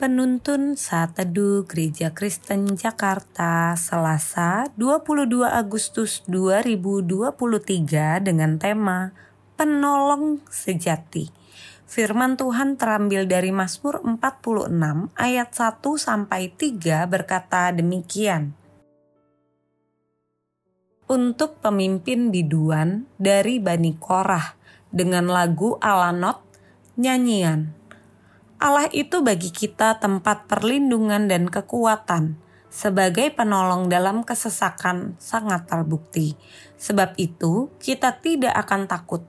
Penuntun Saat Teduh Gereja Kristen Jakarta Selasa 22 Agustus 2023 dengan tema Penolong Sejati. Firman Tuhan terambil dari Mazmur 46 ayat 1 sampai 3 berkata demikian. Untuk pemimpin biduan dari Bani Korah dengan lagu Alanot nyanyian Allah itu bagi kita tempat perlindungan dan kekuatan. Sebagai penolong dalam kesesakan sangat terbukti. Sebab itu, kita tidak akan takut.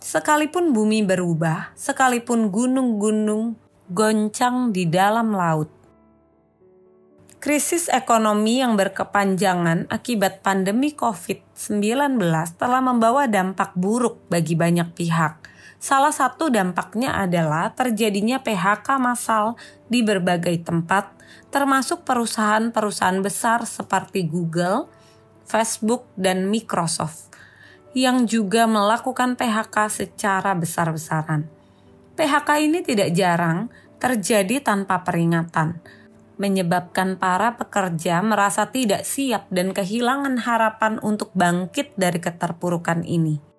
Sekalipun bumi berubah, sekalipun gunung-gunung goncang di dalam laut. Krisis ekonomi yang berkepanjangan akibat pandemi COVID-19 telah membawa dampak buruk bagi banyak pihak Salah satu dampaknya adalah terjadinya PHK massal di berbagai tempat, termasuk perusahaan-perusahaan besar seperti Google, Facebook, dan Microsoft, yang juga melakukan PHK secara besar-besaran. PHK ini tidak jarang terjadi tanpa peringatan, menyebabkan para pekerja merasa tidak siap dan kehilangan harapan untuk bangkit dari keterpurukan ini.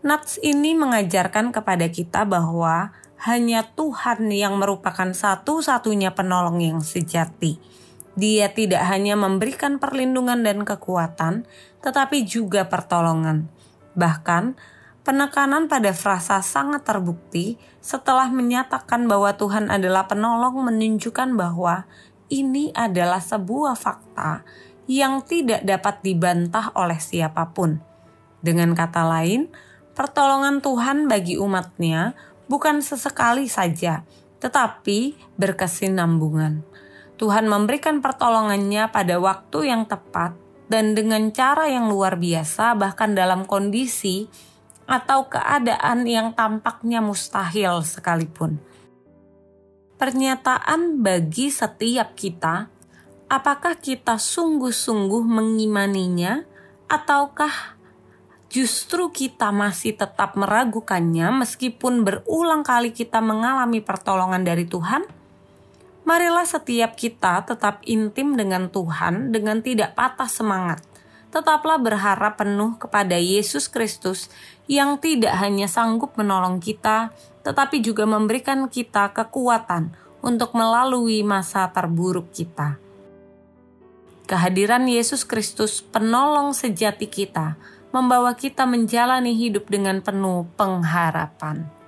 Nats ini mengajarkan kepada kita bahwa hanya Tuhan yang merupakan satu-satunya penolong yang sejati. Dia tidak hanya memberikan perlindungan dan kekuatan, tetapi juga pertolongan. Bahkan, penekanan pada frasa sangat terbukti setelah menyatakan bahwa Tuhan adalah penolong menunjukkan bahwa ini adalah sebuah fakta yang tidak dapat dibantah oleh siapa pun. Dengan kata lain, pertolongan Tuhan bagi umatnya bukan sesekali saja, tetapi berkesinambungan. Tuhan memberikan pertolongannya pada waktu yang tepat dan dengan cara yang luar biasa bahkan dalam kondisi atau keadaan yang tampaknya mustahil sekalipun. Pernyataan bagi setiap kita, apakah kita sungguh-sungguh mengimaninya ataukah justru kita masih tetap meragukannya meskipun berulang kali kita mengalami pertolongan dari Tuhan? Marilah setiap kita tetap intim dengan Tuhan dengan tidak patah semangat. Tetaplah berharap penuh kepada Yesus Kristus yang tidak hanya sanggup menolong kita, tetapi juga memberikan kita kekuatan untuk melalui masa terburuk kita. Kehadiran Yesus Kristus, penolong sejati kita, membawa kita menjalani hidup dengan penuh pengharapan.